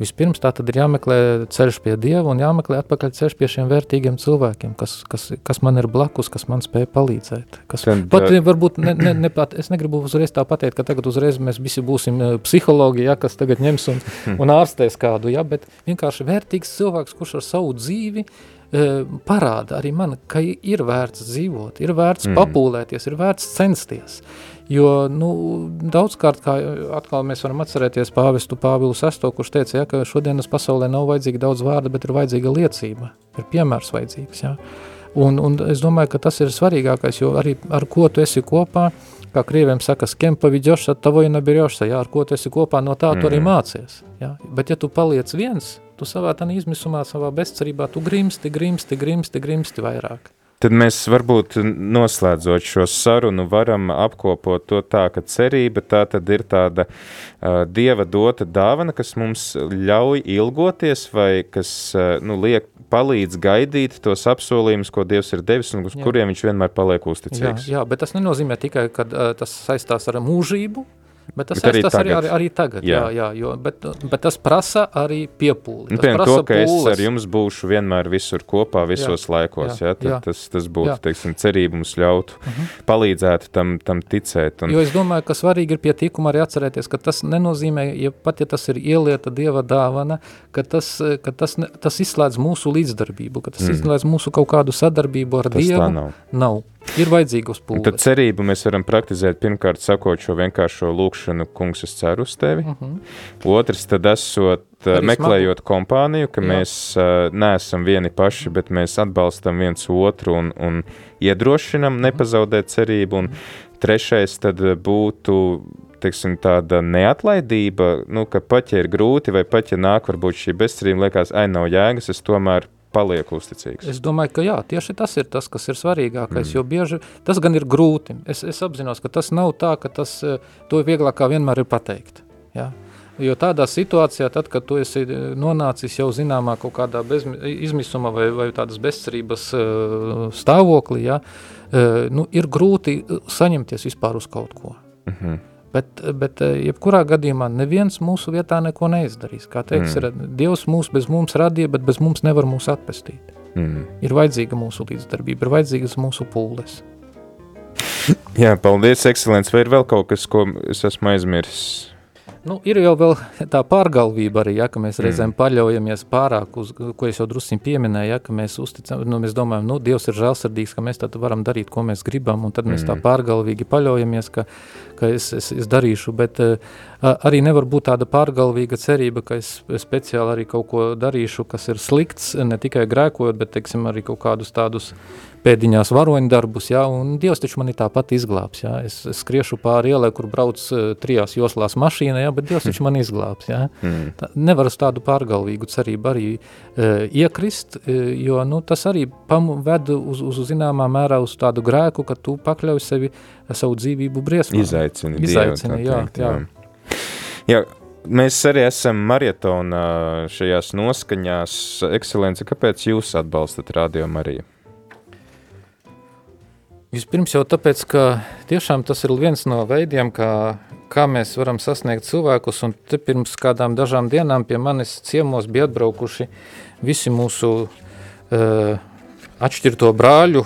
Vispirms tā tad ir jāmeklē ceļš pie Dieva un jāmeklē atpakaļ ceļš pie šiem vērtīgiem cilvēkiem, kas, kas, kas man ir blakus, kas man spēja palīdzēt. Kas, Tad, pat varbūt, ne, ne, ne pat, es negribu uzreiz tā pateikt, ka tagad uzreiz mēs visi būsim psihologi, ja, kas tagad ņems un, hmm. un ārstēs kādu, ja, bet vienkārši vērtīgs cilvēks, kurš ar savu dzīvi parāda arī man, ka ir vērts dzīvot, ir vērts mm. papūlēties, ir vērts censties. Jo nu, daudzkārt, kā atkal mēs varam atcerēties pāvestu Pāvilu VI, kurš teica, ja, ka šodienas pasaulē nav vajadzīga daudz vārda, bet ir vajadzīga liecība, ir piemērs vajadzīgs. Ja. Un, un es domāju, ka tas ir svarīgākais, jo arī ar ko tu esi kopā, kā krieviem saka, skem pavidjošs, tad tavo inabirošs, ja, ar ko tu esi kopā, no tā tu arī mhm. mācies. Ja. Bet ja tu paliec viens, tu savā tā izmisumā, savā bezcerībā, tu grimsti, grimsti, grimsti, grimsti vairāk. Tad mēs varbūt noslēdzot šo sarunu varam apkopot to tā, ka cerība tā tad ir tāda uh, Dieva dota dāvana, kas mums ļauj ilgoties vai kas uh, nu, liek palīdz gaidīt tos apsolījumus, ko Dievs ir devis un uz jā. kuriem viņš vienmēr paliek uzticīgs. Jā, jā, bet tas nenozīmē tikai, ka uh, tas saistās ar mūžību, Bet tas, bet arī, tas arī, arī, arī tagad, jā, jā, jā jo, bet, bet tas prasa arī piepūli. Nu, piemēram, to, ka pūles. es ar jums būšu vienmēr visur kopā, visos jā, laikos, jā, jā, jā. Tas, tas būtu, jā. teiksim, cerība mums ļautu, uh mhm. -huh. palīdzētu tam, tam ticēt. Un... Jo es domāju, ka svarīgi ir pie tikuma arī atcerēties, ka tas nenozīmē, ja pat ja tas ir ielieta Dieva dāvana, ka tas, ka tas, ne, tas izslēdz mūsu līdzdarbību, ka tas mm. izslēdz mūsu kaut kādu sadarbību ar tas Dievu. Nav. nav. Ir vajadzīga uz pūles. Tad cerību mēs varam praktizēt pirmkārt sakot šo vienkāršo lūkšanu, kungs, es ceru uz tevi. Uh mhm. -huh. Otrs, tad esot Arī meklējot smagu. kompāniju, ka Jā. mēs uh, neesam vieni paši, bet mēs atbalstam viens otru un, un iedrošinam nepazaudēt cerību. Un trešais tad būtu teiksim, tāda neatlaidība, nu, ka pat ja ir grūti vai pat ja nāk varbūt šī bezcerība, liekas, ai nav jēgas, es tomēr paliek uzticīgs. Es domāju, ka jā, tieši tas ir tas, kas ir svarīgākais, mm. jo bieži tas gan ir grūti. Es, es apzinos, ka tas nav tā, ka tas, eh, to vieglāk kā vienmēr ir pateikt. Ja? Jo tādā situācijā, tad, kad tu esi eh, nonācis jau zināmā kaut kādā bez, izmisuma vai, vai tādas bezcerības uh, stāvoklī, ja, uh, nu, ir grūti saņemties vispār uz kaut ko. Mm -hmm. Bet, bet eh, jebkurā gadījumā neviens mūsu vietā neko neizdarīs. Kā teiks, mm. ir, Dievs mūs bez mums radīja, bet bez mums nevar mūs atpestīt. Mm. Ir vajadzīga mūsu līdzdarbība, ir vajadzīgas mūsu pūles. Jā, paldies, ekscelents. Vai ir vēl kaut kas, ko es esmu aizmirsis? Nu, ir jau tā pārgalvība arī, ja, ka mēs reizēm mm. paļaujamies pārāk uz, ko es jau drusciņ pieminēju, ja, ka mēs uzticam, nu, mēs domājam, nu, Dievs ir žēlsirdīgs, ka mēs tad varam darīt, ko mēs gribam, un tad mm. mēs tā mm. pārgalvīgi paļaujamies, ka, ka es, es, es darīšu, bet uh, arī nevar būt tāda pārgalvīga cerība, ka es speciāli arī kaut ko darīšu, kas ir slikts, ne tikai grēkojot, bet, teiksim, arī kaut kādus tādus pēdiņās varoņdarbus, ja, un Dievs taču mani tāpat izglābs, ja. es, skriešu pāri ielai, kur brauc uh, trijās joslās mašīna, ja, bet Dievs taču mani izglābs, ja. Mm. Tā, nevar uz tādu pārgalvīgu cerību arī uh, iekrist, uh, jo, nu, tas arī pam, ved uz, uz zināmā mērā uz tādu grēku, ka tu pakļauj sevi savu dzīvību briesmām. Izaicini, Izaicini Dievu, jā, teikt, jā. jā. Jā. Mēs arī esam maratonā šajās noskaņās. Ekscelence, kāpēc jūs atbalstat Radio Mariju? Vispirms jau tāpēc, ka tiešām tas ir viens no veidiem, kā, kā mēs varam sasniegt cilvēkus, un te pirms kādām dažām dienām pie manis ciemos bija atbraukuši visi mūsu uh, atšķirto brāļu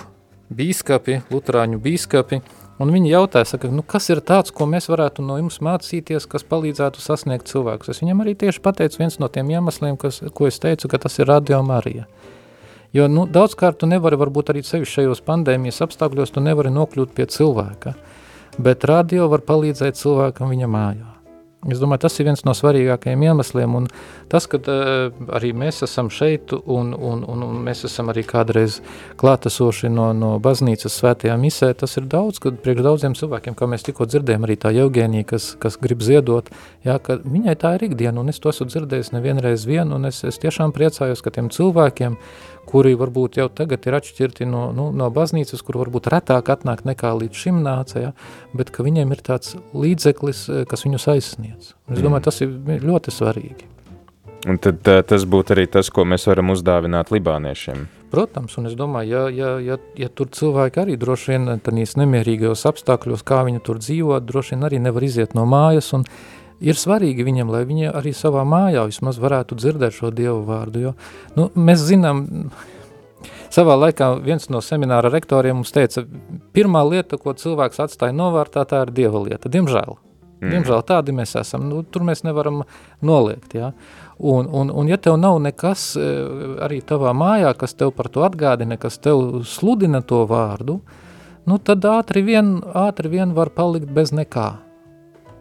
bīskapi, luterāņu bīskapi, un viņi jautāja, saka, nu kas ir tāds, ko mēs varētu no jums mācīties, kas palīdzētu sasniegt cilvēkus. Es viņam arī tieši pateicu viens no tiem iemesliem, kas, ko es teicu, ka tas ir Radio Marija. Jo nu, daudzkārt tu nevari, varbūt arī sevi šajos pandēmijas apstākļos, tu nevari nokļūt pie cilvēka, bet radio var palīdzēt cilvēkam viņa mājā. Es domāju, tas ir viens no svarīgākajiem iemesliem, un tas, ka uh, arī mēs esam šeit, un, un, un, un mēs esam arī kādreiz klātesoši no, no baznīcas svētajā misē, tas ir daudz, kad priekš daudziem cilvēkiem, kā mēs tikko dzirdējām, arī tā Eugēnija, kas, kas grib ziedot, jā, ka viņai tā ir ikdiena, un es to esmu dzirdējis nevienreiz vien, un es, es tiešām priecājos, ka tiem cilvēkiem, kuri varbūt jau tagad ir atšķirti no, nu, no baznīcas, kur varbūt retāk atnāk nekā līdz šim nāca, ja, bet ka viņiem ir tāds līdzeklis, eh, kas viņus aizsniedz. Es domāju, tas ir ļoti svarīgi. Un tad uh, tas būtu arī tas, ko mēs varam uzdāvināt libāniešiem. Protams, un es domāju, ja, ja, ja, ja tur cilvēki arī droši vien tādīs nemierīgajos apstākļos, kā viņi tur dzīvo, droši vien arī nevar iziet no mājas, un ir svarīgi viņam, lai viņi arī savā mājā vismaz varētu dzirdēt šo Dievu vārdu, jo nu, mēs zinām, savā laikā viens no semināra rektoriem mums teica, pirmā lieta, ko cilvēks atstāja novārtā, tā ir Dieva lieta, diemžēl. Mm. Diemžēl tādi mēs esam, nu, tur mēs nevaram noliegt, jā. Un, un, un ja tev nav nekas e, arī tavā mājā, kas tev par to atgādina, kas tev sludina to vārdu, nu tad ātri vien, ātri vien var palikt bez nekā.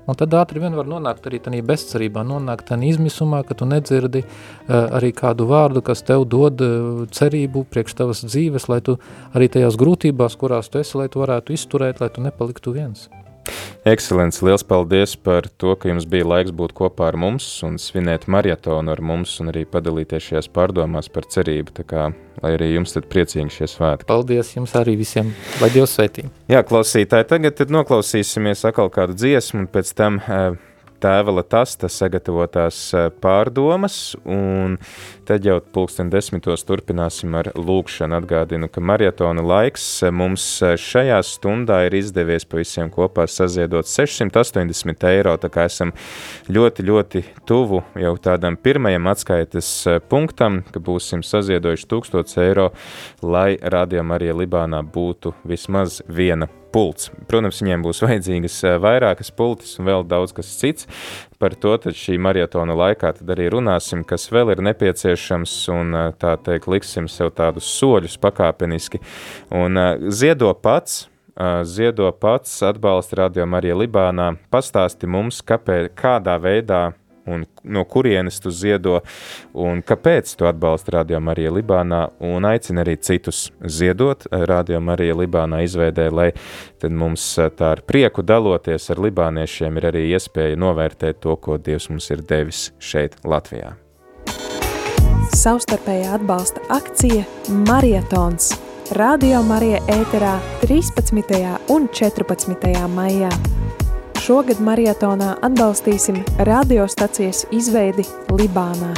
Un tad ātri vien var nonākt arī tādā bezcerībā, nonākt tādā izmisumā, ka tu nedzirdi uh, arī kādu vārdu, kas tev dod uh, cerību priekš tavas dzīves, lai tu arī tajās grūtībās, kurās tu esi, lai tu varētu izturēt, lai tu nepaliktu viens. Ekscelents, liels paldies par to, ka jums bija laiks būt kopā ar mums un svinēt marietonu ar mums un arī padalīties šajās pārdomās par cerību. Tā kā, lai arī jums tad priecīgi šie svētki. Paldies jums arī visiem, lai Dievs sveitī. Jā, klausītāji, tagad noklausīsimies atkal kādu dziesmu un pēc tam uh, tēvela tasta sagatavotās eh, pārdomas, un tad jau pulksten desmitos turpināsim ar lūkšanu. Atgādinu, ka marietona laiks eh, mums eh, šajā stundā ir izdevies pa visiem kopā saziedot 680 eiro, tā kā esam ļoti, ļoti tuvu jau tādam pirmajam atskaites punktam, ka būsim saziedojuši 1000 eiro, lai rādījām arī Libānā būtu vismaz viena pults. Protams, viņiem būs vajadzīgas eh, vairākas pultis un vēl daudz kas cits. Par to šī marietona laikā arī runāsim, kas vēl ir nepieciešams un eh, tā teikt liksim sev tādus soļus pakāpeniski. Un eh, ziedo pats, ziedo pats atbalsta Radio Marija Libānā, pastāsti mums, kāpēc, kādā veidā un no kurienes tu ziedo, un kāpēc tu atbalsti Radio Marija Libānā, un aicina arī citus ziedot Radio Marija Libānā izveidē, lai tad mums tā ar prieku daloties ar libāniešiem ir arī iespēja novērtēt to, ko Dievs mums ir devis šeit Latvijā. Savstarpējā atbalsta akcija Marietons. Radio Marija ēterā 13. un 14. maijā. Šogad maratonā atbalstīsim radiostacijas izveidi Libānā.